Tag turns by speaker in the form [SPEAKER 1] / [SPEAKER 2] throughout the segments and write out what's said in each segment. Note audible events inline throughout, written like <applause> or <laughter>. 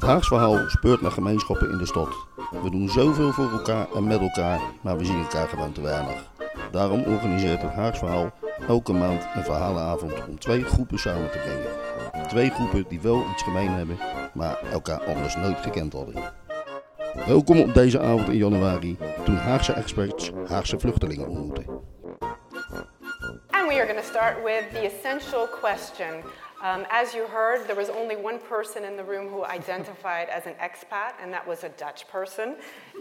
[SPEAKER 1] Het Haags verhaal speurt naar gemeenschappen in de stad. We doen zoveel voor elkaar en met elkaar, maar we zien elkaar gewoon te weinig. Daarom organiseert het Haags verhaal elke maand een verhalenavond om twee groepen samen te brengen. Twee groepen die wel iets gemeen hebben, maar elkaar anders nooit gekend hadden. Welkom op deze avond in januari, toen Haagse experts Haagse vluchtelingen ontmoeten.
[SPEAKER 2] We are going to start with the. Um, as you heard, there was only one person in the room who identified as an expat, and that was a Dutch person,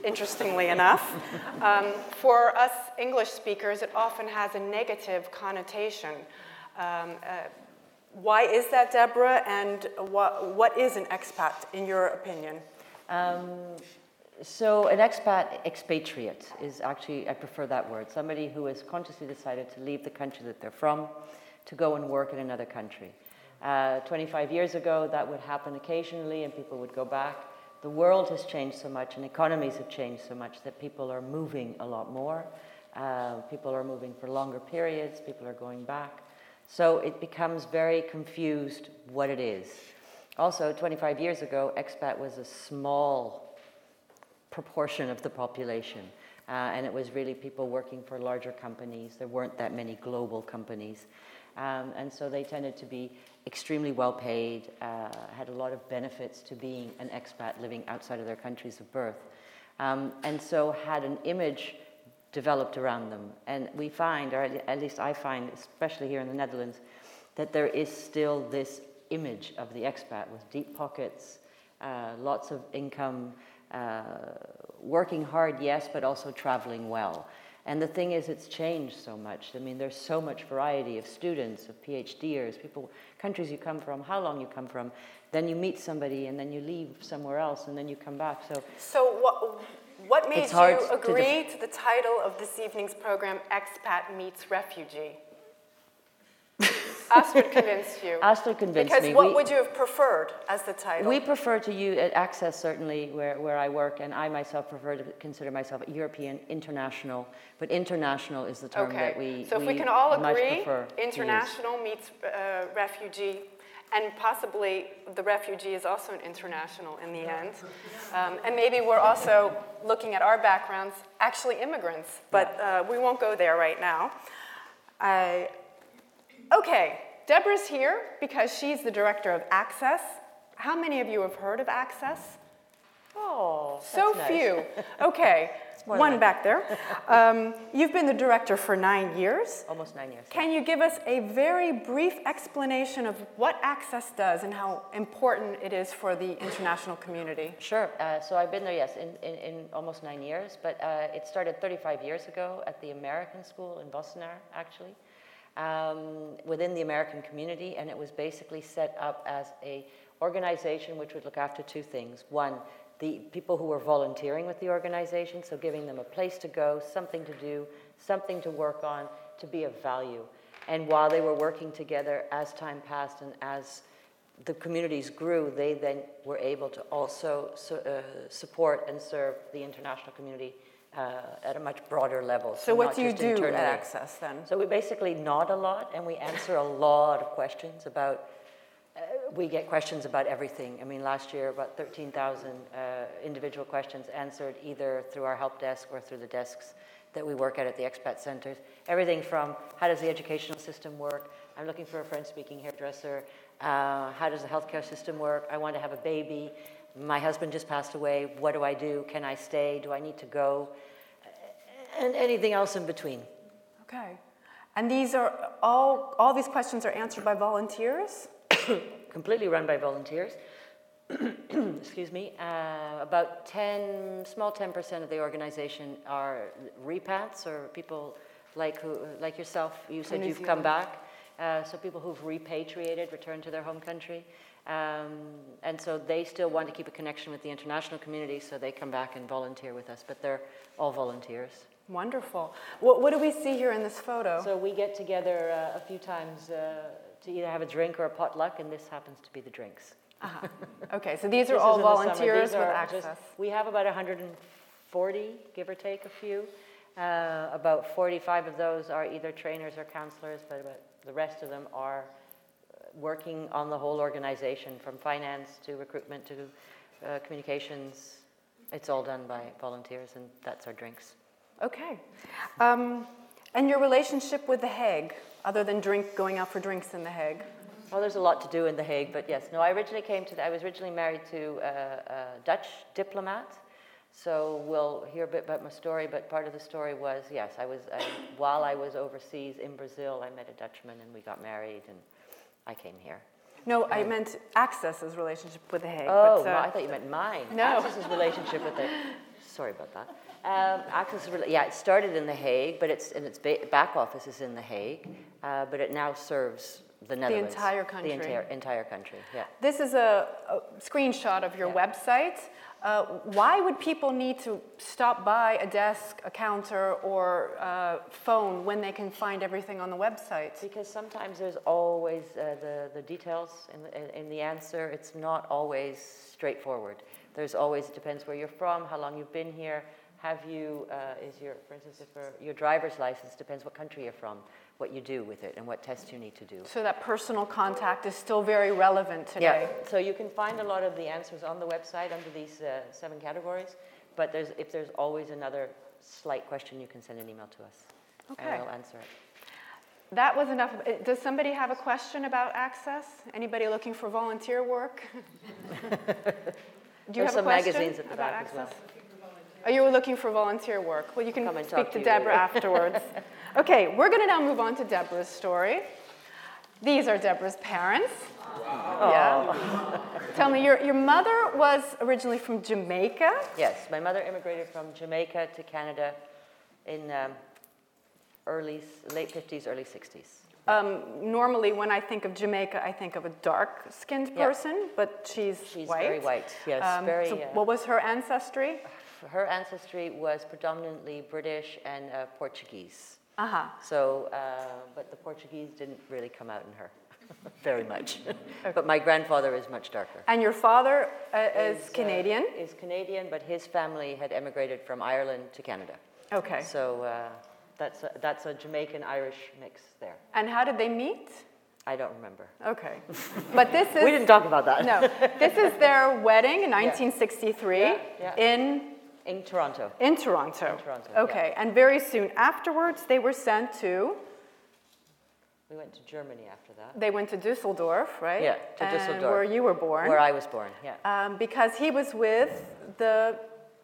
[SPEAKER 2] interestingly enough. Um, for us English speakers, it often has a negative connotation. Um, uh, why is that, Deborah, and what, what is an expat, in your opinion?
[SPEAKER 3] So, an expat, expatriate, is actually, I prefer that word. Somebody who has consciously decided to leave the country that they're from to go and work in another country. Uh, 25 years ago, that would happen occasionally and people would go back. The world has changed so much and economies have changed so much that people are moving a lot more. Uh, people are moving for longer periods, people are going back. So, it becomes very confused what it is. Also, 25 years ago, expat was a small proportion of the population. Uh, and it was really people working for larger companies. There weren't that many global companies. Um, and so they tended to be extremely well paid, uh, had a lot of benefits to being an expat living outside of their countries of birth. Um, and so had an image developed around them. And we find, or at least I find, especially here in the Netherlands, that there is still this image of the expat with deep pockets, uh, lots of income, uh, working hard, yes, but also traveling well. And the thing is, it's changed so much. I mean, there's so much variety of students, of PhDers, people, countries you come from, how long you come from. Then you meet somebody, and then you leave somewhere else, and then you come back. So,
[SPEAKER 2] So, what, what made you
[SPEAKER 3] to
[SPEAKER 2] agree to, the title of this evening's program, Expat Meets Refugee? Astrid convinced you. <laughs>
[SPEAKER 3] Astrid convinced
[SPEAKER 2] because
[SPEAKER 3] me.
[SPEAKER 2] what
[SPEAKER 3] We-
[SPEAKER 2] would you have preferred as the title?
[SPEAKER 3] we prefer to use at Access certainly where, where I work, and I myself prefer to consider myself a European international. But international is the term
[SPEAKER 2] okay.
[SPEAKER 3] that we
[SPEAKER 2] so if we can all agree,
[SPEAKER 3] prefer to use.
[SPEAKER 2] international meets uh, refugee, and possibly the refugee is also an international in the end. Um, and maybe we're also looking at our backgrounds, actually immigrants, but uh, we won't go there right now. I, okay, Deborah's here because she's the director of Access. How many of you have heard of Access?
[SPEAKER 3] Oh,
[SPEAKER 2] So
[SPEAKER 3] nice.
[SPEAKER 2] few. <laughs> Okay, one back there. <laughs> Um, you've been the director for nine years.
[SPEAKER 3] Almost nine years.
[SPEAKER 2] Can you give us a very brief explanation of what Access does and how important it is for the international community?
[SPEAKER 3] Sure. Uh, so I've been there, yes, in, in, in almost nine years, but uh, it started 35 years ago at the American School in Wassenaar, actually, um, within the American community, and it was basically set up as a organization which would look after two things. One, the people who were volunteering with the organization, so giving them a place to go, something to do, something to work on, to be of value. And while they were working together, as time passed and as the communities grew, they then were able to also su- uh, support and serve the international community uh, at a much broader level.
[SPEAKER 2] So, what
[SPEAKER 3] not
[SPEAKER 2] do you
[SPEAKER 3] just
[SPEAKER 2] do at. Access then?
[SPEAKER 3] So we basically nod a lot and we answer a lot of questions about. Uh, we get questions about everything. I mean, last year about 13,000 uh, individual questions answered either through our help desk or through the desks that we work at at the expat centers. Everything from how does the educational system work? I'm looking for a French-speaking hairdresser. Uh, how does the healthcare system work? I want to have a baby. My husband just passed away. What do I do? Can I stay? Do I need to go? And anything else in between.
[SPEAKER 2] Okay. And these are all, all these questions are answered by volunteers? <coughs>
[SPEAKER 3] completely run by volunteers. <coughs> Excuse me. Uh, about 10, small 10% of the organization are repats or people like who, like yourself. You said you've come back. Uh, so people who've repatriated, returned to their home country. Um, and so they still want to keep a connection with the international community, so they come back and volunteer with us. But they're all volunteers.
[SPEAKER 2] Wonderful. What, what do we see here in this photo?
[SPEAKER 3] So we get together uh, a few times uh, to either have a drink or a potluck, and this happens to be the drinks.
[SPEAKER 2] Uh-huh. Okay, so these <laughs> are all
[SPEAKER 3] the
[SPEAKER 2] volunteers with access.
[SPEAKER 3] just- we have about 140, give or take a few. Uh, about 45 of those are either trainers or counselors, but about the rest of them are uh, working on the whole organization, from finance to recruitment to uh, communications. It's all done by volunteers, and that's our drinks.
[SPEAKER 2] Okay. Um, and your relationship with The Hague, other than drink, going out for drinks in The Hague?
[SPEAKER 3] Well, there's a lot to do in The Hague, but yes. No, I originally came to, the, I was originally married to a, a Dutch diplomat. So we'll hear a bit about my story, but part of the story was, yes, I was, I, while I was overseas in Brazil, I met a Dutchman and we got married and I came here.
[SPEAKER 2] No, I meant Access's relationship with The Hague.
[SPEAKER 3] Oh,
[SPEAKER 2] but,
[SPEAKER 3] no,
[SPEAKER 2] uh,
[SPEAKER 3] I thought you meant mine.
[SPEAKER 2] No.
[SPEAKER 3] Access's relationship with the, sorry about that. Um, Access, yeah, it started in The Hague, but it's, and its ba- back office is in The Hague, uh, but it now serves the Netherlands.
[SPEAKER 2] The entire country.
[SPEAKER 3] The entire, entire country, yeah.
[SPEAKER 2] This is a, a screenshot of your
[SPEAKER 3] Yeah.
[SPEAKER 2] website. Uh, why would people need to stop by a desk, a counter, or uh, phone when they can find everything on the website?
[SPEAKER 3] Because sometimes there's always uh, the, the details in the, in the answer. It's not always straightforward. There's always, it depends where you're from, how long you've been here. Have you, uh, is your, for instance, if your driver's license depends what country you're from, what you do with it, and what tests you need to do.
[SPEAKER 2] So that personal contact is still very relevant today.
[SPEAKER 3] Yeah, so you can find a lot of the answers on the website under these uh, seven categories, but there's, if there's always another slight question, you can send an email to us.
[SPEAKER 2] Okay.
[SPEAKER 3] And we'll answer it.
[SPEAKER 2] That was enough. Uh, Does somebody have a question about access? Anybody looking for volunteer work? <laughs> Do you
[SPEAKER 3] There's
[SPEAKER 2] have
[SPEAKER 3] some
[SPEAKER 2] a question
[SPEAKER 3] magazines at the
[SPEAKER 2] about
[SPEAKER 3] back as well.
[SPEAKER 2] Oh, you were looking for volunteer work. Well, you can speak to
[SPEAKER 3] to
[SPEAKER 2] Deborah afterwards. <laughs> okay, we're going to now move on to Deborah's story. These are Deborah's parents. Yeah. Tell me, your, your mother was originally from Jamaica.
[SPEAKER 3] Yes, my mother immigrated from Jamaica to Canada in um, early, late 50s, early 60s.
[SPEAKER 2] Um, normally, when I think of Jamaica, I think of a dark-skinned
[SPEAKER 3] Yeah.
[SPEAKER 2] person, but she's,
[SPEAKER 3] She's
[SPEAKER 2] white.
[SPEAKER 3] very white, yes,
[SPEAKER 2] Um,
[SPEAKER 3] very.
[SPEAKER 2] so
[SPEAKER 3] uh,
[SPEAKER 2] what was her ancestry?
[SPEAKER 3] Her ancestry was predominantly British and uh, Portuguese.
[SPEAKER 2] Uh huh.
[SPEAKER 3] So, uh, but the Portuguese didn't really come out in her <laughs> very much. <laughs> but my grandfather is much darker.
[SPEAKER 2] And your father uh, is,
[SPEAKER 3] uh,
[SPEAKER 2] Canadian.
[SPEAKER 3] is Canadian, but his family had emigrated from Ireland to Canada.
[SPEAKER 2] okay.
[SPEAKER 3] So uh, that's a, that's a Jamaican Irish mix there.
[SPEAKER 2] And how did they meet?
[SPEAKER 3] I don't remember.
[SPEAKER 2] Okay. But this <laughs> is
[SPEAKER 3] we didn't talk about that.
[SPEAKER 2] no. This is their wedding in 1963
[SPEAKER 3] Yeah, yeah.
[SPEAKER 2] in
[SPEAKER 3] In Toronto.
[SPEAKER 2] in Toronto.
[SPEAKER 3] In Toronto, yeah.
[SPEAKER 2] Okay. And very soon afterwards, they were sent to.
[SPEAKER 3] We went to Germany after that.
[SPEAKER 2] They went to Dusseldorf, right?
[SPEAKER 3] Yeah, to
[SPEAKER 2] And
[SPEAKER 3] Dusseldorf.
[SPEAKER 2] Where you were born.
[SPEAKER 3] Where I was born, yeah.
[SPEAKER 2] um, because he was with the.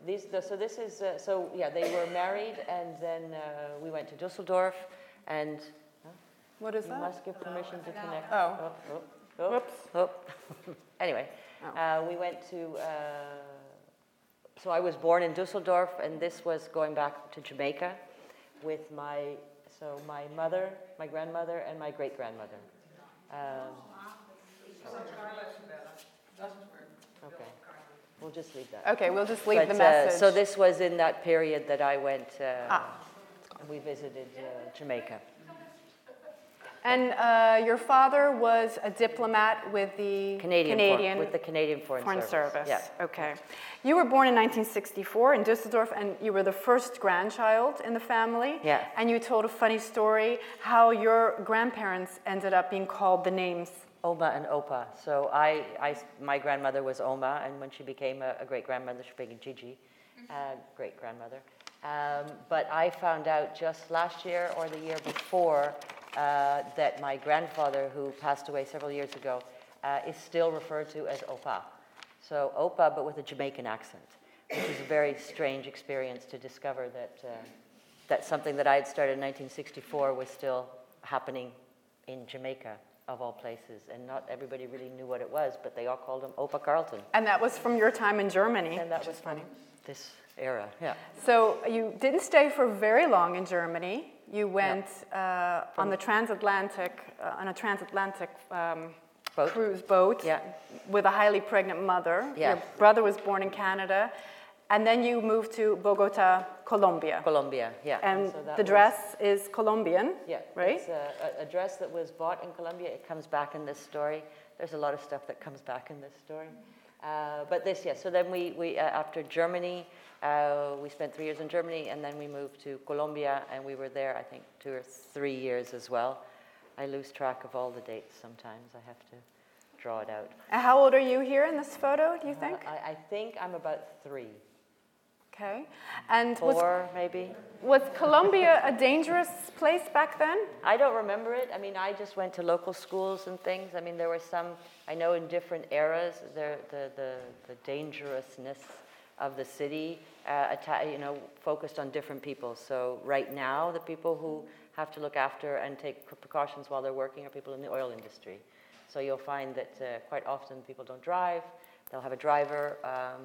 [SPEAKER 3] These, the, so this is, uh, so yeah, they were married and then uh, we went to Dusseldorf and
[SPEAKER 2] What is
[SPEAKER 3] you
[SPEAKER 2] that?
[SPEAKER 3] must give permission to connect.
[SPEAKER 2] Oh.
[SPEAKER 3] Oh, oh, oh,
[SPEAKER 2] Whoops.
[SPEAKER 3] oh. <laughs> anyway,
[SPEAKER 2] Oh.
[SPEAKER 3] uh, we went to, uh, so I was born in Dusseldorf and this was going back to Jamaica with my, so my mother, my grandmother and my great grandmother. Um, okay, we'll just leave that.
[SPEAKER 2] Okay, we'll just leave
[SPEAKER 3] But,
[SPEAKER 2] the
[SPEAKER 3] uh,
[SPEAKER 2] message.
[SPEAKER 3] so this was in that period that I went, uh,
[SPEAKER 2] Ah.
[SPEAKER 3] we visited uh, Jamaica.
[SPEAKER 2] And uh, your father was a diplomat with the
[SPEAKER 3] Canadian, for- with the Canadian Foreign,
[SPEAKER 2] Foreign Service.
[SPEAKER 3] Yeah.
[SPEAKER 2] Okay. You were born in 1964 in Düsseldorf, and you were the first grandchild in the family.
[SPEAKER 3] Yeah.
[SPEAKER 2] And you told a funny story how your grandparents ended up being called the names.
[SPEAKER 3] Oma and Opa. So I, I, my grandmother was Oma, and when she became a, a great grandmother, she became Gigi, uh, great grandmother. Um, but I found out just last year or the year before uh, that my grandfather, who passed away several years ago, uh, is still referred to as Opa. So Opa, but with a Jamaican accent, which is a very strange experience to discover that, uh, that something that I had started in 1964 was still happening in Jamaica, of all places. And not everybody really knew what it was, but they all called him Opa Carlton.
[SPEAKER 2] And that was from your time in Germany.
[SPEAKER 3] And that was
[SPEAKER 2] funny.
[SPEAKER 3] this era, yeah.
[SPEAKER 2] So you didn't stay for very long in Germany. You went uh, on the transatlantic, uh, on a transatlantic um,
[SPEAKER 3] Boat.
[SPEAKER 2] cruise boat
[SPEAKER 3] Yeah.
[SPEAKER 2] with a highly pregnant mother.
[SPEAKER 3] Yeah.
[SPEAKER 2] Your brother was born in Canada. And then you moved to Bogota, Colombia.
[SPEAKER 3] Colombia, yeah.
[SPEAKER 2] And
[SPEAKER 3] so that
[SPEAKER 2] the
[SPEAKER 3] was-
[SPEAKER 2] dress is Colombian,
[SPEAKER 3] Yeah,
[SPEAKER 2] right?
[SPEAKER 3] It's a, a- a dress that was bought in Colombia. It comes back in this story. There's a lot of stuff that comes back in this story. Uh, but this, yes. So then we, we uh, after Germany, uh, we spent three years in Germany, and then we moved to Colombia, and we were there, I think, two or three years as well. I lose track of all the dates sometimes. I have to draw it out.
[SPEAKER 2] And how old are you here in this photo, do you think?
[SPEAKER 3] Uh, I, I think I'm about three,
[SPEAKER 2] Okay. And was,
[SPEAKER 3] four maybe.
[SPEAKER 2] was Colombia a dangerous place back then?
[SPEAKER 3] I don't remember it. I mean, I just went to local schools and things. I mean, there were some, I know in different eras, there, the, the, the dangerousness of the city, uh, you know, focused on different people. So right now, the people who have to look after and take precautions while they're working are people in the oil industry. So you'll find that uh, quite often people don't drive. They'll have a driver. Um,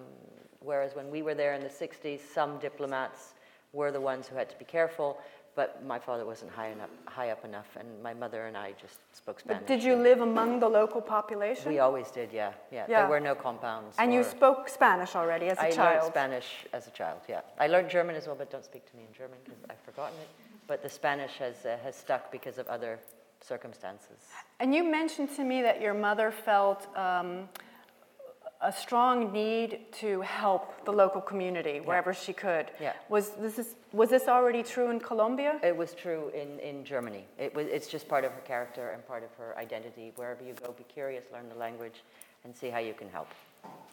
[SPEAKER 3] whereas when we were there in the 60s, some diplomats were the ones who had to be careful. But my father wasn't high enough, high up enough, and my mother and I just spoke Spanish.
[SPEAKER 2] But did you live among the local population?
[SPEAKER 3] We always did, yeah, yeah.
[SPEAKER 2] Yeah.
[SPEAKER 3] There were no compounds.
[SPEAKER 2] and you spoke Spanish already as a
[SPEAKER 3] I
[SPEAKER 2] child?
[SPEAKER 3] I learned Spanish as a child, yeah. I learned German as well, but don't speak to me in German because I've forgotten it. But the Spanish has, uh, has stuck because of other circumstances.
[SPEAKER 2] And you mentioned to me that your mother felt um, a strong need to help the local community wherever she could.
[SPEAKER 3] Yeah.
[SPEAKER 2] Was this is, was this already true in Colombia?
[SPEAKER 3] It was true in, in Germany. It was, it's just part of her character and part of her identity. Wherever you go, be curious, learn the language, and see how you can help.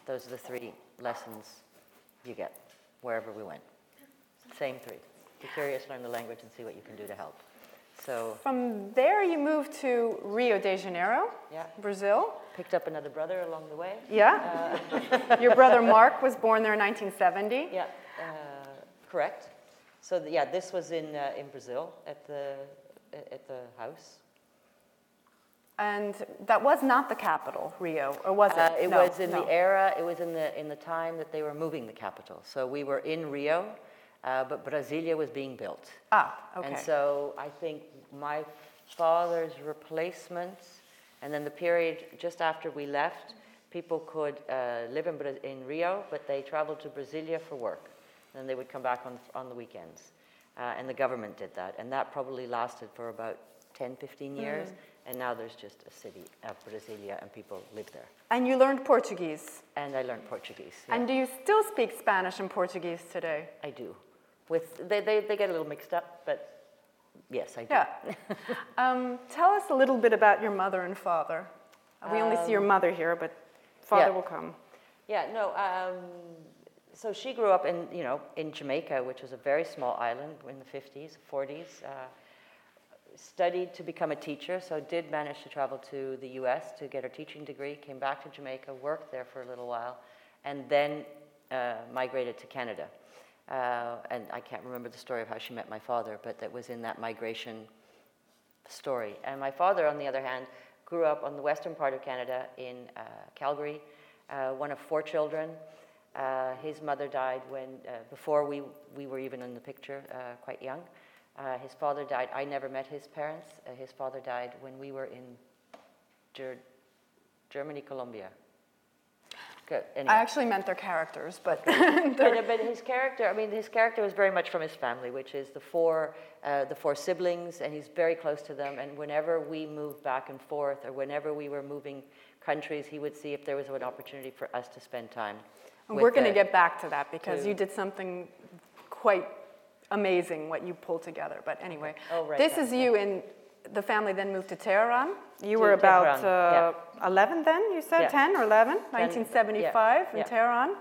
[SPEAKER 3] Those are the three lessons you get wherever we went. Same three. Be curious, learn the language, and see what you can do to help. So,
[SPEAKER 2] From there, you moved to Rio de Janeiro,
[SPEAKER 3] yeah,
[SPEAKER 2] Brazil.
[SPEAKER 3] Picked up another brother along the way.
[SPEAKER 2] Yeah. your brother <laughs> Mark was born there in 1970.
[SPEAKER 3] Yeah, uh, correct. So th- yeah, this was in uh, in Brazil at the at the house.
[SPEAKER 2] And that was not the capital, Rio, or was it?
[SPEAKER 3] Uh, it
[SPEAKER 2] No,
[SPEAKER 3] was in
[SPEAKER 2] no.
[SPEAKER 3] the era. It was in the in the time that they were moving the capital. So we were in Rio, uh, but Brasilia was being built.
[SPEAKER 2] Ah, okay.
[SPEAKER 3] And so I think my father's replacement, and then the period just after we left, people could uh, live in, in Rio, but they traveled to Brasilia for work. And they would come back on, on the weekends. Uh, and the government did that. And that probably lasted for about 10, 15 years. And now there's just a city of Brasilia, and people live there.
[SPEAKER 2] and you learned Portuguese.
[SPEAKER 3] And I learned Portuguese. yeah.
[SPEAKER 2] And do you still speak Spanish and Portuguese today?
[SPEAKER 3] I do. With, they, they, they get a little mixed up, but yes, I do.
[SPEAKER 2] Yeah. um, tell us a little bit about your mother and father. We only see your mother here, but father
[SPEAKER 3] Um, yeah.
[SPEAKER 2] will come.
[SPEAKER 3] Yeah, no. Um, so she grew up in, you know, in Jamaica, which was a very small island in the 50s, 40s. Uh, studied to become a teacher, so did manage to travel to the U.S. to get her teaching degree. Came back to Jamaica, worked there for a little while, and then uh, migrated to Canada. Uh, and I can't remember the story of how she met my father, but that was in that migration story. And my father, on the other hand, grew up on the western part of Canada in uh, Calgary, uh, one of four children. Uh, his mother died when, uh, before we, we were even in the picture, uh, quite young. His father died. I never met his parents. His father died when we were in Ger- Germany, Colombia. Good. Anyway.
[SPEAKER 2] I actually meant their characters, but
[SPEAKER 3] But, <laughs> uh, but his character, I mean, his character was very much from his family, which is the four, uh, the four siblings, and he's very close to them. And whenever we moved back and forth, or whenever we were moving countries, he would see if there was an opportunity for us to spend time.
[SPEAKER 2] And we're going to get back to that because
[SPEAKER 3] to-
[SPEAKER 2] you did something quite amazing what you pulled together. But anyway,
[SPEAKER 3] Oh, right,
[SPEAKER 2] this
[SPEAKER 3] yeah,
[SPEAKER 2] is you in the family then moved to Tehran. You
[SPEAKER 3] To
[SPEAKER 2] were about
[SPEAKER 3] Tehran,
[SPEAKER 2] uh, 11 then, you said
[SPEAKER 3] Yeah.
[SPEAKER 2] 10 or 11,
[SPEAKER 3] yeah,
[SPEAKER 2] 1975 in
[SPEAKER 3] yeah.
[SPEAKER 2] Tehran.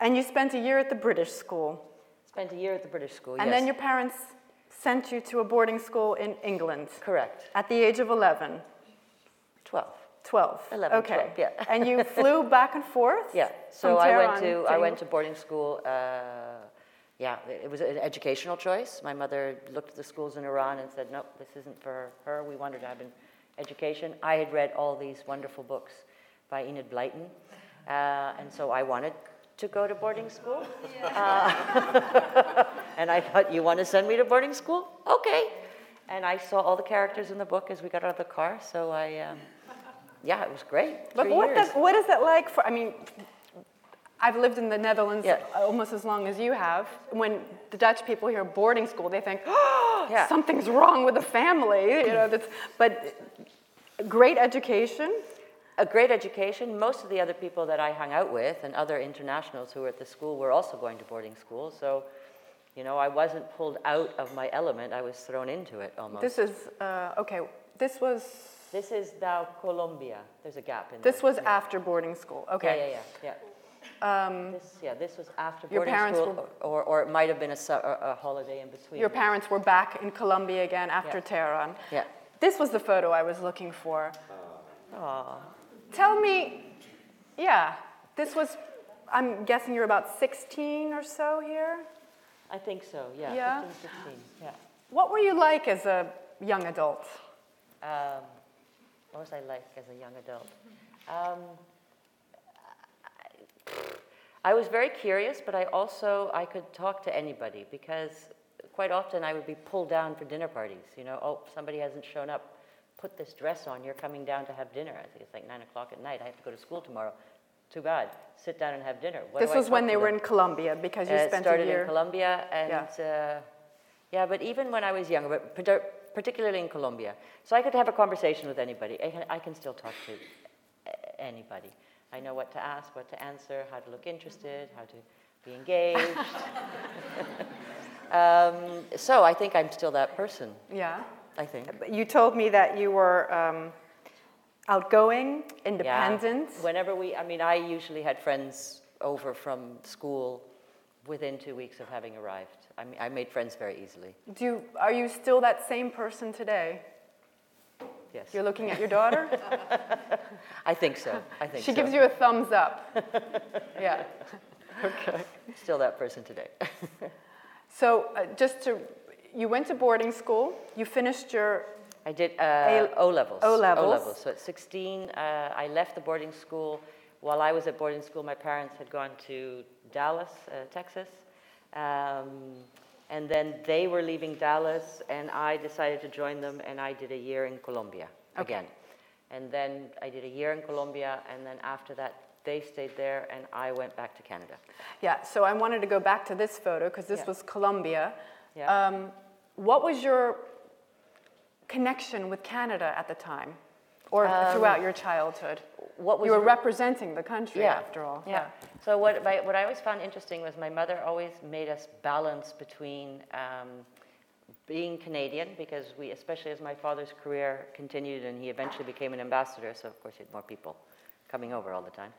[SPEAKER 2] And you spent a year at the British school.
[SPEAKER 3] Spent a year at the British school.
[SPEAKER 2] And
[SPEAKER 3] yes.
[SPEAKER 2] then your parents sent you to a boarding school in England
[SPEAKER 3] correct.
[SPEAKER 2] at the age of 11,
[SPEAKER 3] Twelve.
[SPEAKER 2] 12.
[SPEAKER 3] 11,
[SPEAKER 2] okay.
[SPEAKER 3] 12, yeah. <laughs>
[SPEAKER 2] and you flew back and forth?
[SPEAKER 3] Yeah. So I went
[SPEAKER 2] Tehran
[SPEAKER 3] to I went to boarding school. Uh, yeah, it was an educational choice. My mother looked at the schools in Iran and said, "Nope, this isn't for her. We wanted to have an education." I had read all these wonderful books by Enid Blyton, uh, and so I wanted to go to boarding school. Uh, <laughs> and I thought, "You want to send me to boarding school? Okay." And I saw all the characters in the book as we got out of the car. So I, um, yeah, it was great.
[SPEAKER 2] But what, does, what is it like for, I mean, I've lived in the Netherlands
[SPEAKER 3] Yeah.
[SPEAKER 2] almost as long as you have. When the Dutch people hear boarding school, they think, oh, <gasps>
[SPEAKER 3] Yeah.
[SPEAKER 2] something's wrong with the family. You know, that's, but great education.
[SPEAKER 3] a great education. Most of the other people that I hung out with and other internationals who were at the school were also going to boarding school. So, you know, I wasn't pulled out of my element. I was thrown into it almost.
[SPEAKER 2] This is, uh, okay, this was
[SPEAKER 3] This is now Colombia. There's a gap in
[SPEAKER 2] This
[SPEAKER 3] there.
[SPEAKER 2] was after boarding school.
[SPEAKER 3] Yeah,
[SPEAKER 2] Okay.
[SPEAKER 3] yeah, yeah. yeah.
[SPEAKER 2] Um,
[SPEAKER 3] This, yeah, this was after
[SPEAKER 2] Your parents
[SPEAKER 3] school, or, or it might have been a, a, holiday in between.
[SPEAKER 2] Your parents were back in Colombia again after
[SPEAKER 3] Yeah.
[SPEAKER 2] Tehran.
[SPEAKER 3] Yeah.
[SPEAKER 2] This was the photo I was looking for.
[SPEAKER 3] Aw.
[SPEAKER 2] Tell me, yeah, this was, I'm guessing you're about 16 or so here?
[SPEAKER 3] I think so, yeah.
[SPEAKER 2] Yeah?
[SPEAKER 3] 15, 16, yeah.
[SPEAKER 2] What were you like as a young adult?
[SPEAKER 3] Um, what was I like as a young adult? Um, I, was very curious, but I also I could talk to anybody because quite often I would be pulled down for dinner parties. You know, oh somebody hasn't shown up. Put this dress on. You're coming down to have dinner. I think it's like nine o'clock at night. I have to go to school tomorrow. Too bad. Sit down and have dinner. What
[SPEAKER 2] This was when they were
[SPEAKER 3] them?
[SPEAKER 2] in Colombia because you
[SPEAKER 3] Uh,
[SPEAKER 2] spent
[SPEAKER 3] started
[SPEAKER 2] a year.
[SPEAKER 3] in Colombia, and
[SPEAKER 2] Yeah.
[SPEAKER 3] uh, yeah, but even when I was younger, but particularly in Colombia, so I could have a conversation with anybody. I can, I can still talk to anybody. I know what to ask, what to answer, how to look interested, how to be engaged. <laughs> um, so I think I'm still that person.
[SPEAKER 2] Yeah.
[SPEAKER 3] I think.
[SPEAKER 2] You told me that you were um, outgoing,
[SPEAKER 3] Yeah.
[SPEAKER 2] independent.
[SPEAKER 3] Whenever we, I mean, I usually had friends over from school within two weeks of having arrived. I mean, I made friends very easily.
[SPEAKER 2] Do you, are you still that same person today?
[SPEAKER 3] Yes.
[SPEAKER 2] You're looking at your daughter? <laughs>
[SPEAKER 3] I think so. I think
[SPEAKER 2] she
[SPEAKER 3] so.
[SPEAKER 2] gives you a thumbs up. <laughs> yeah. Okay.
[SPEAKER 3] Still that person today. <laughs>
[SPEAKER 2] So uh, just to, you went to boarding school. You finished your
[SPEAKER 3] I did uh, O levels.
[SPEAKER 2] O levels.
[SPEAKER 3] So at 16, uh, I left the boarding school. While I was at boarding school, my parents had gone to Dallas, uh, Texas. Um, and then they were leaving Dallas, and I decided to join them, and I did a year in Colombia
[SPEAKER 2] Okay.
[SPEAKER 3] again. And then I did a year in Colombia, and then after that, they stayed there, and I went back to Canada.
[SPEAKER 2] Yeah, so I wanted to go back to this photo because this
[SPEAKER 3] Yeah.
[SPEAKER 2] was Colombia.
[SPEAKER 3] Yeah.
[SPEAKER 2] Um, what was your connection with Canada at the time or throughout your childhood?
[SPEAKER 3] What was
[SPEAKER 2] you were
[SPEAKER 3] re-
[SPEAKER 2] representing the country
[SPEAKER 3] Yeah.
[SPEAKER 2] after all.
[SPEAKER 3] Yeah. So what, my, what I always found interesting was my mother always made us balance between um, being Canadian because we, especially as my father's career continued and he eventually became an ambassador, so of course he had more people coming over all the time.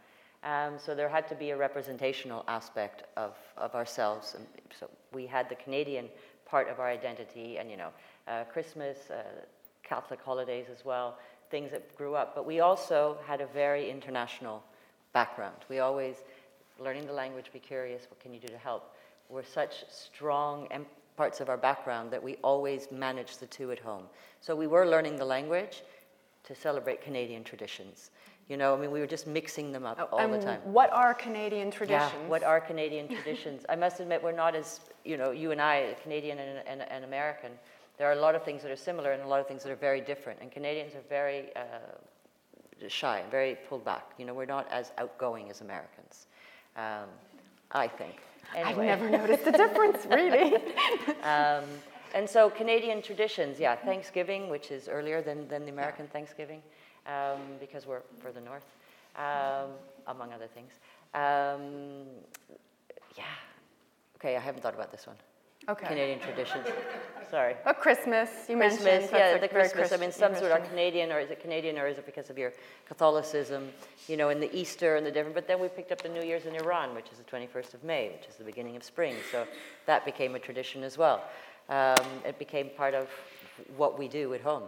[SPEAKER 3] Um, so there had to be a representational aspect of, of ourselves. And so we had the Canadian part of our identity and, you know, uh, Christmas, uh, Catholic holidays as well, things that grew up. But we also had a very international background. We always, learning the language, be curious, what can you do to help? We're such strong em- parts of our background that we always managed the two at home. So we were learning the language to celebrate Canadian traditions. You know, I mean, we were just mixing them up oh, all the time.
[SPEAKER 2] What are Canadian traditions?
[SPEAKER 3] Yeah, what are Canadian <laughs> traditions? I must admit, we're not as, you know, you and I, Canadian and, and, and American, there are a lot of things that are similar and a lot of things that are very different. And Canadians are very uh, shy, very pulled back. You know, we're not as outgoing as Americans, um, I think.
[SPEAKER 2] I've never noticed the difference, really. <laughs>
[SPEAKER 3] Um, and so Canadian traditions, yeah, Thanksgiving, which is earlier than, than the American Thanksgiving, um, because we're further north, um, among other things. Um, yeah. Okay, I haven't thought about this one.
[SPEAKER 2] Okay.
[SPEAKER 3] Canadian traditions. Sorry.
[SPEAKER 2] Oh, Christmas, you
[SPEAKER 3] Christmas,
[SPEAKER 2] mentioned.
[SPEAKER 3] yeah,
[SPEAKER 2] that's
[SPEAKER 3] the Christmas. I mean, some sort are Canadian, or is it Canadian, or is it because of your Catholicism? You know, and the Easter and the different. But then we picked up the New Year's in Iran, which is the 21st of May, which is the beginning of spring. So that became a tradition as well. Um, it became part of what we do at home.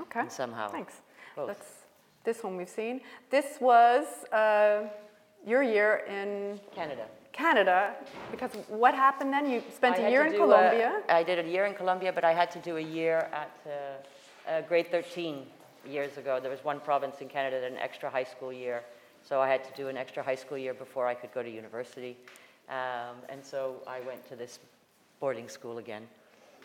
[SPEAKER 2] Okay.
[SPEAKER 3] and somehow
[SPEAKER 2] Thanks.
[SPEAKER 3] both.
[SPEAKER 2] That's this one we've seen. This was uh, your year in
[SPEAKER 3] Canada.
[SPEAKER 2] Canada because what happened then? You spent
[SPEAKER 3] I
[SPEAKER 2] a year in Colombia.
[SPEAKER 3] I did a year in Colombia, but I had to do a year at uh, uh, grade 13 years ago. There was one province in Canada that had an extra high school year, so I had to do an extra high school year before I could go to university. Um, and so I went to this boarding school again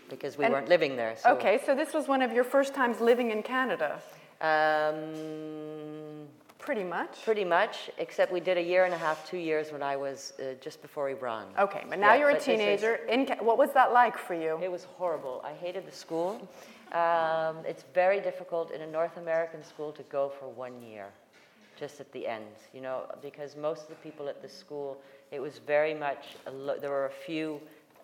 [SPEAKER 3] because we
[SPEAKER 2] And-
[SPEAKER 3] weren't living there. So,
[SPEAKER 2] Okay, so this was one of your first times living in Canada,
[SPEAKER 3] Um,
[SPEAKER 2] pretty much.
[SPEAKER 3] pretty much, except we did a year and a half, two years when I was uh, just before Iran.
[SPEAKER 2] Okay, but now
[SPEAKER 3] Yeah,
[SPEAKER 2] you're a teenager. In Ca- what was that like for you?
[SPEAKER 3] It was horrible. I hated the school. Um, it's very difficult in a North American school to go for one year, just at the end, you know, because most of the people at the school, it was very much, a lo- there were a few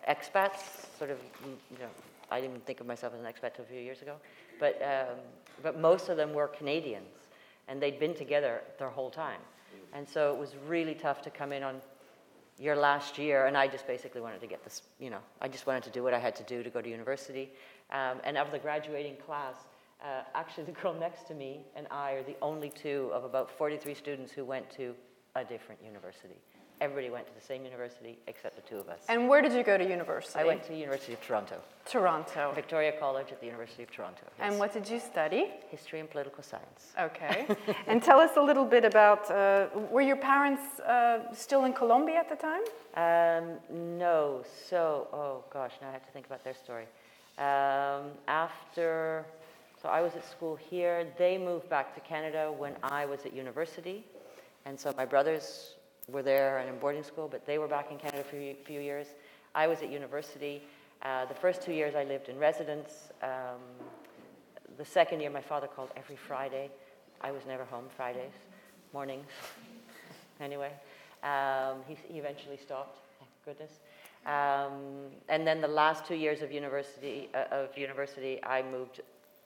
[SPEAKER 3] expats, sort of, mm, you know, I didn't think of myself as an expat till a few years ago, but um, but most of them were Canadians, and they'd been together their whole time. And so it was really tough to come in on your last year, and I just basically wanted to get this, you know, I just wanted to do what I had to do to go to university. Um, and of the graduating class, uh, actually, <laughs> the girl next to me and I are the only two of about 43 students who went to a different university. Everybody went to the same university except the two of us.
[SPEAKER 2] And where did you go to university?
[SPEAKER 3] I went to the University of Toronto,
[SPEAKER 2] Toronto.
[SPEAKER 3] Victoria College at the University of Toronto.
[SPEAKER 2] And what did you study?
[SPEAKER 3] History and political science.
[SPEAKER 2] Okay. <laughs> and tell us a little bit about uh, were your parents uh, still in Colombia at the time?
[SPEAKER 3] Um, no, so, oh gosh, now I have to think about their story. Um, after, so I was at school here, they moved back to Canada when I was at university. And so my brothers were there and in boarding school, but they were back in Canada for a few years. I was at university. Uh, the first two years I lived in residence. Um, the second year, my father called every Friday. I was never home Fridays, mornings. <laughs> anyway, um, he, he, eventually stopped. Thank goodness. Um, and then the last two years of university, uh, of university, I moved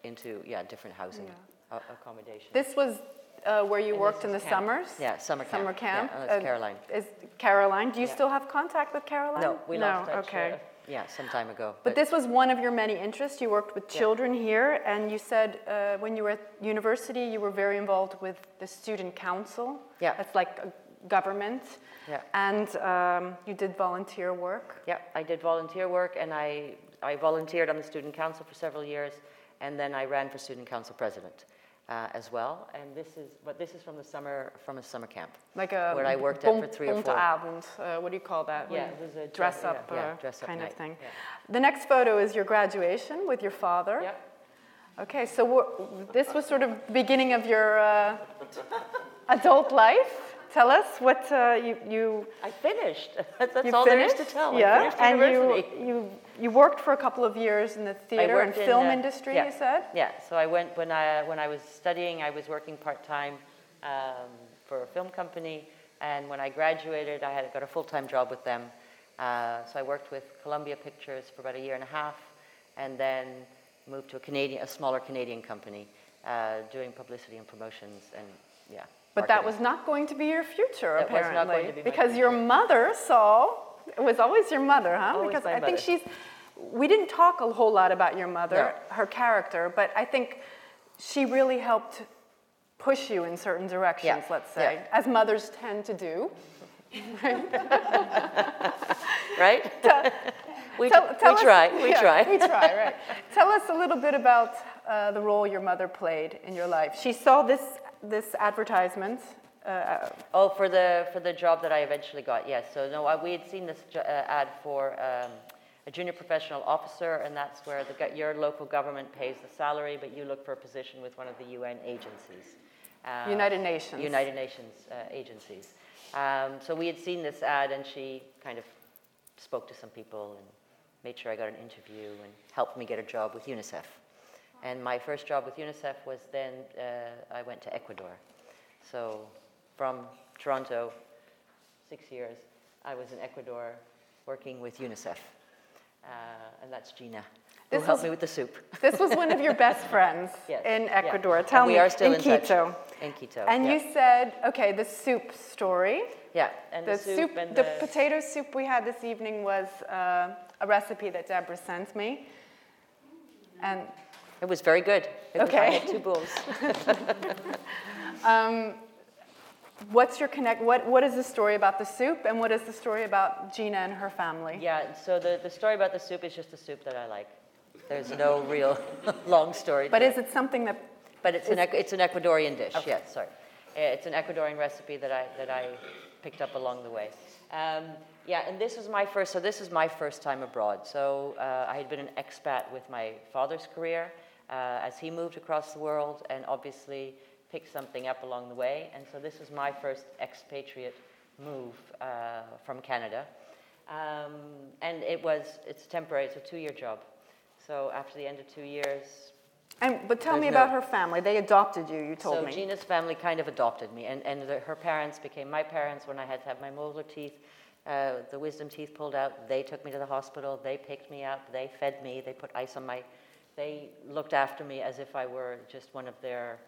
[SPEAKER 3] into yeah different housing yeah. accommodation.
[SPEAKER 2] This was uh, where you and worked in the
[SPEAKER 3] camp.
[SPEAKER 2] summers?
[SPEAKER 3] Yeah, summer camp.
[SPEAKER 2] Summer camp.
[SPEAKER 3] Yeah, uh, Caroline.
[SPEAKER 2] Is Caroline? Do you
[SPEAKER 3] yeah.
[SPEAKER 2] still have contact with Caroline?
[SPEAKER 3] No, we
[SPEAKER 2] no,
[SPEAKER 3] lost touch.
[SPEAKER 2] Okay.
[SPEAKER 3] Yeah, some time ago.
[SPEAKER 2] But, but, this was one of your many interests. You worked with children yeah. here, and you said uh, when you were at university, you were very involved with the student council.
[SPEAKER 3] Yeah.
[SPEAKER 2] That's like government.
[SPEAKER 3] Yeah.
[SPEAKER 2] And um, you did volunteer work.
[SPEAKER 3] Yeah, I did volunteer work, and I I volunteered on the student council for several years, and then I ran for student council president uh, as well. And this is, but this is from the summer, from a summer camp.
[SPEAKER 2] Like a
[SPEAKER 3] where I worked bon, at for three or four.
[SPEAKER 2] Abend, uh, what do you call that?
[SPEAKER 3] Yeah, it was a
[SPEAKER 2] dress up,
[SPEAKER 3] yeah, yeah,
[SPEAKER 2] uh,
[SPEAKER 3] dress up
[SPEAKER 2] kind
[SPEAKER 3] night.
[SPEAKER 2] of thing.
[SPEAKER 3] Yeah.
[SPEAKER 2] The next photo is your graduation with your father.
[SPEAKER 3] Yeah.
[SPEAKER 2] Okay, so this was sort of the beginning of your uh, adult life. Tell us what uh, you, you.
[SPEAKER 3] I finished. <laughs> That's
[SPEAKER 2] you
[SPEAKER 3] all
[SPEAKER 2] finished?
[SPEAKER 3] there is to tell.
[SPEAKER 2] Yeah, and you, you you worked for a couple of years in the theater and film
[SPEAKER 3] in, uh,
[SPEAKER 2] industry.
[SPEAKER 3] Yeah,
[SPEAKER 2] you said.
[SPEAKER 3] Yeah. So I went when I when I was studying. I was working part time um, for a film company, and when I graduated, I had got a full time job with them. Uh, so I worked with Columbia Pictures for about a year and a half, and then moved to a Canadian, a smaller Canadian company, uh, doing publicity and promotions, and yeah.
[SPEAKER 2] But that was not going to be your future,
[SPEAKER 3] that
[SPEAKER 2] apparently,
[SPEAKER 3] be
[SPEAKER 2] because your mother saw. It was always your mother, huh?
[SPEAKER 3] Always
[SPEAKER 2] because I
[SPEAKER 3] mother.
[SPEAKER 2] think she's. We didn't talk a whole lot about your mother,
[SPEAKER 3] no.
[SPEAKER 2] her character, but I think she really helped push you in certain directions.
[SPEAKER 3] Yeah.
[SPEAKER 2] Let's say,
[SPEAKER 3] yeah.
[SPEAKER 2] as mothers tend to do. <laughs>
[SPEAKER 3] right? we,
[SPEAKER 2] tell, tell
[SPEAKER 3] we
[SPEAKER 2] us,
[SPEAKER 3] try. <laughs> We
[SPEAKER 2] yeah,
[SPEAKER 3] try.
[SPEAKER 2] we try. Right. tell us a little bit about uh, the role your mother played in your life. She saw this this advertisement. Uh,
[SPEAKER 3] oh, for the for the job that I eventually got, yes. So no, I, we had seen this uh, ad for um, a junior professional officer, and that's where the, your local government pays the salary, but you look for a position with one of the UN agencies.
[SPEAKER 2] Uh, United Nations.
[SPEAKER 3] United Nations uh, agencies. Um, so we had seen this ad, and she kind of spoke to some people and made sure I got an interview and helped me get a job with UNICEF. And my first job with UNICEF was then uh, I went to Ecuador. So from Toronto, six years, I was in Ecuador working with UNICEF. Uh, and that's Gina, who
[SPEAKER 2] This
[SPEAKER 3] helped
[SPEAKER 2] was-
[SPEAKER 3] me with the soup. <laughs>
[SPEAKER 2] This was one of your best <laughs> friends
[SPEAKER 3] Yes,
[SPEAKER 2] in
[SPEAKER 3] yeah.
[SPEAKER 2] Ecuador.
[SPEAKER 3] And
[SPEAKER 2] Tell
[SPEAKER 3] we
[SPEAKER 2] me,
[SPEAKER 3] are still
[SPEAKER 2] in
[SPEAKER 3] in touch.
[SPEAKER 2] Quito.
[SPEAKER 3] In Quito.
[SPEAKER 2] And
[SPEAKER 3] yeah.
[SPEAKER 2] you said, okay, the soup story.
[SPEAKER 3] Yeah, and
[SPEAKER 2] The,
[SPEAKER 3] the,
[SPEAKER 2] soup,
[SPEAKER 3] and
[SPEAKER 2] the potato soup we had this evening was uh, a recipe that Deborah sent me. And
[SPEAKER 3] It was very good. It was- I
[SPEAKER 2] Okay.
[SPEAKER 3] had two bowls. <laughs>
[SPEAKER 2] um, what's your connect? What, what is the story about the soup, and what is the story about Gina and her family?
[SPEAKER 3] Yeah, so the, the story about the soup is just the soup that I like. There's no <laughs> real <laughs> long story.
[SPEAKER 2] But is it something that?
[SPEAKER 3] But it's an, it's an Ecuadorian dish,
[SPEAKER 2] Okay.
[SPEAKER 3] yes, sorry. Uh, It's an Ecuadorian recipe that I, that I picked up along the way. Um, yeah, and this was my first, so this is my first time abroad. So uh, I had been an expat with my father's career uh, as he moved across the world and obviously picked something up along the way. And so this was my first expatriate move uh, from Canada. Um, and it was, it's temporary, it's a two-year job. So after the end of two years,
[SPEAKER 2] And, but tell me
[SPEAKER 3] no-
[SPEAKER 2] about her family. They adopted you. You told me. so.
[SPEAKER 3] Gina's family kind of adopted me, and, and the, her parents became my parents when I had to have my molar teeth, uh, the wisdom teeth pulled out. They took me to the hospital. They picked me up. They fed me. They put ice on my they looked after me as if I were just one of their,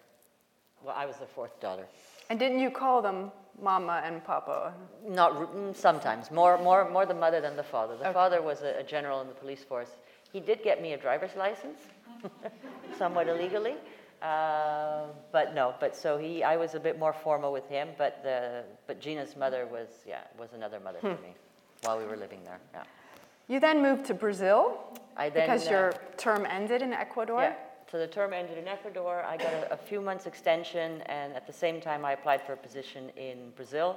[SPEAKER 3] well, I was the fourth daughter.
[SPEAKER 2] And didn't you call them Mama and Papa?
[SPEAKER 3] Not mm, sometimes, more, more, more the mother than the father. The
[SPEAKER 2] Okay.
[SPEAKER 3] father was a, a general in the police force. He did get me a driver's license, <laughs> somewhat illegally. Uh, but no, but so he, I was a bit more formal with him, but the, but Gina's mother was, yeah, was another mother for me while we were living there, yeah.
[SPEAKER 2] You then moved to Brazil
[SPEAKER 3] I then,
[SPEAKER 2] because
[SPEAKER 3] uh,
[SPEAKER 2] your term ended in Ecuador.
[SPEAKER 3] Yeah, so the term ended in Ecuador. I got a, a few months extension, and at the same time, I applied for a position in Brazil.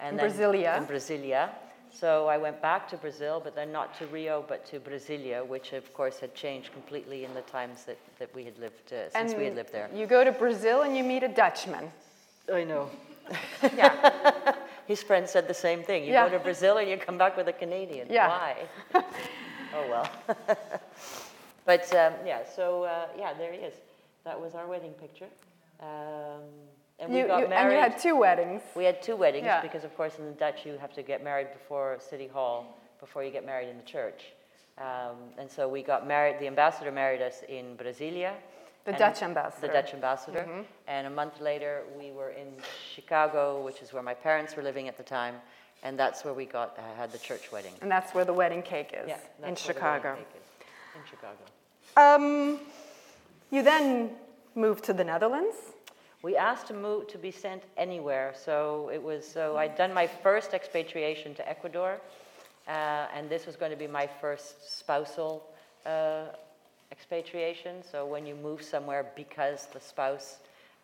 [SPEAKER 3] And
[SPEAKER 2] In Brasilia.
[SPEAKER 3] In Brasilia. So I went back to Brazil, but then not to Rio, but to Brasilia, which of course had changed completely in the times that, that we had lived, uh, since we had lived there.
[SPEAKER 2] You go to Brazil and you meet a Dutchman.
[SPEAKER 3] I know.
[SPEAKER 2] Yeah. <laughs>
[SPEAKER 3] His friend said the same thing. You
[SPEAKER 2] Yeah.
[SPEAKER 3] go to Brazil and you come back with a Canadian.
[SPEAKER 2] Yeah.
[SPEAKER 3] Why? <laughs> oh well. <laughs> but um, yeah, so uh, yeah, there he is. That was our wedding picture. Um, and we
[SPEAKER 2] You,
[SPEAKER 3] got
[SPEAKER 2] you,
[SPEAKER 3] married.
[SPEAKER 2] and you had two weddings.
[SPEAKER 3] we had two weddings
[SPEAKER 2] Yeah.
[SPEAKER 3] because, of course, in the Dutch you have to get married before City Hall before you get married in the church. Um, and so we got married. The ambassador married us in Brasilia.
[SPEAKER 2] The Dutch ambassador.
[SPEAKER 3] The Dutch ambassador. And a month later, we were in Chicago, which is where my parents were living at the time, and that's where we got uh, had the church wedding.
[SPEAKER 2] And that's where the wedding cake is,
[SPEAKER 3] Yeah,
[SPEAKER 2] in
[SPEAKER 3] that's where the
[SPEAKER 2] Chicago.
[SPEAKER 3] cake is, In Chicago.
[SPEAKER 2] Um, you then moved to the Netherlands.
[SPEAKER 3] We asked to move to be sent anywhere, so it was so I'd done my first expatriation to Ecuador, uh, and this was going to be my first spousal uh, expatriation. So when you move somewhere because the spouse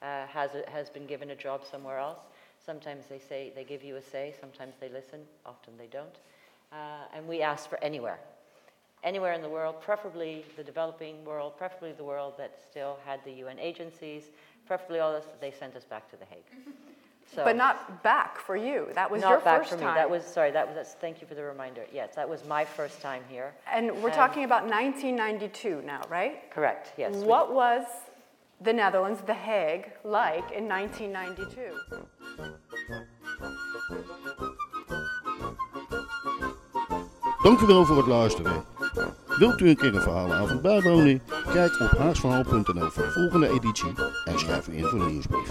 [SPEAKER 3] uh, has a, has been given a job somewhere else, sometimes they say they give you a say, sometimes they listen, often they don't, uh, and we asked for anywhere anywhere in the world, preferably the developing world, preferably the world that still had the UN agencies, preferably all this, they sent us back to The Hague. So,
[SPEAKER 2] But not back for you. That was
[SPEAKER 3] not
[SPEAKER 2] your
[SPEAKER 3] back
[SPEAKER 2] first
[SPEAKER 3] for me.
[SPEAKER 2] time.
[SPEAKER 3] That was, sorry, that was, that's, thank you for the reminder. Yes, that was my first time here.
[SPEAKER 2] and we're
[SPEAKER 3] um,
[SPEAKER 2] talking about 1992 now, right?
[SPEAKER 3] Correct, yes. we-
[SPEAKER 2] What was the Netherlands, The Hague, like in 1992?
[SPEAKER 1] Dank u wel voor het luisteren. Wilt u een keer een verhalenavond bijwonen? Kijk op haarsverhaal.nl voor de volgende editie en schrijf u in voor de nieuwsbrief.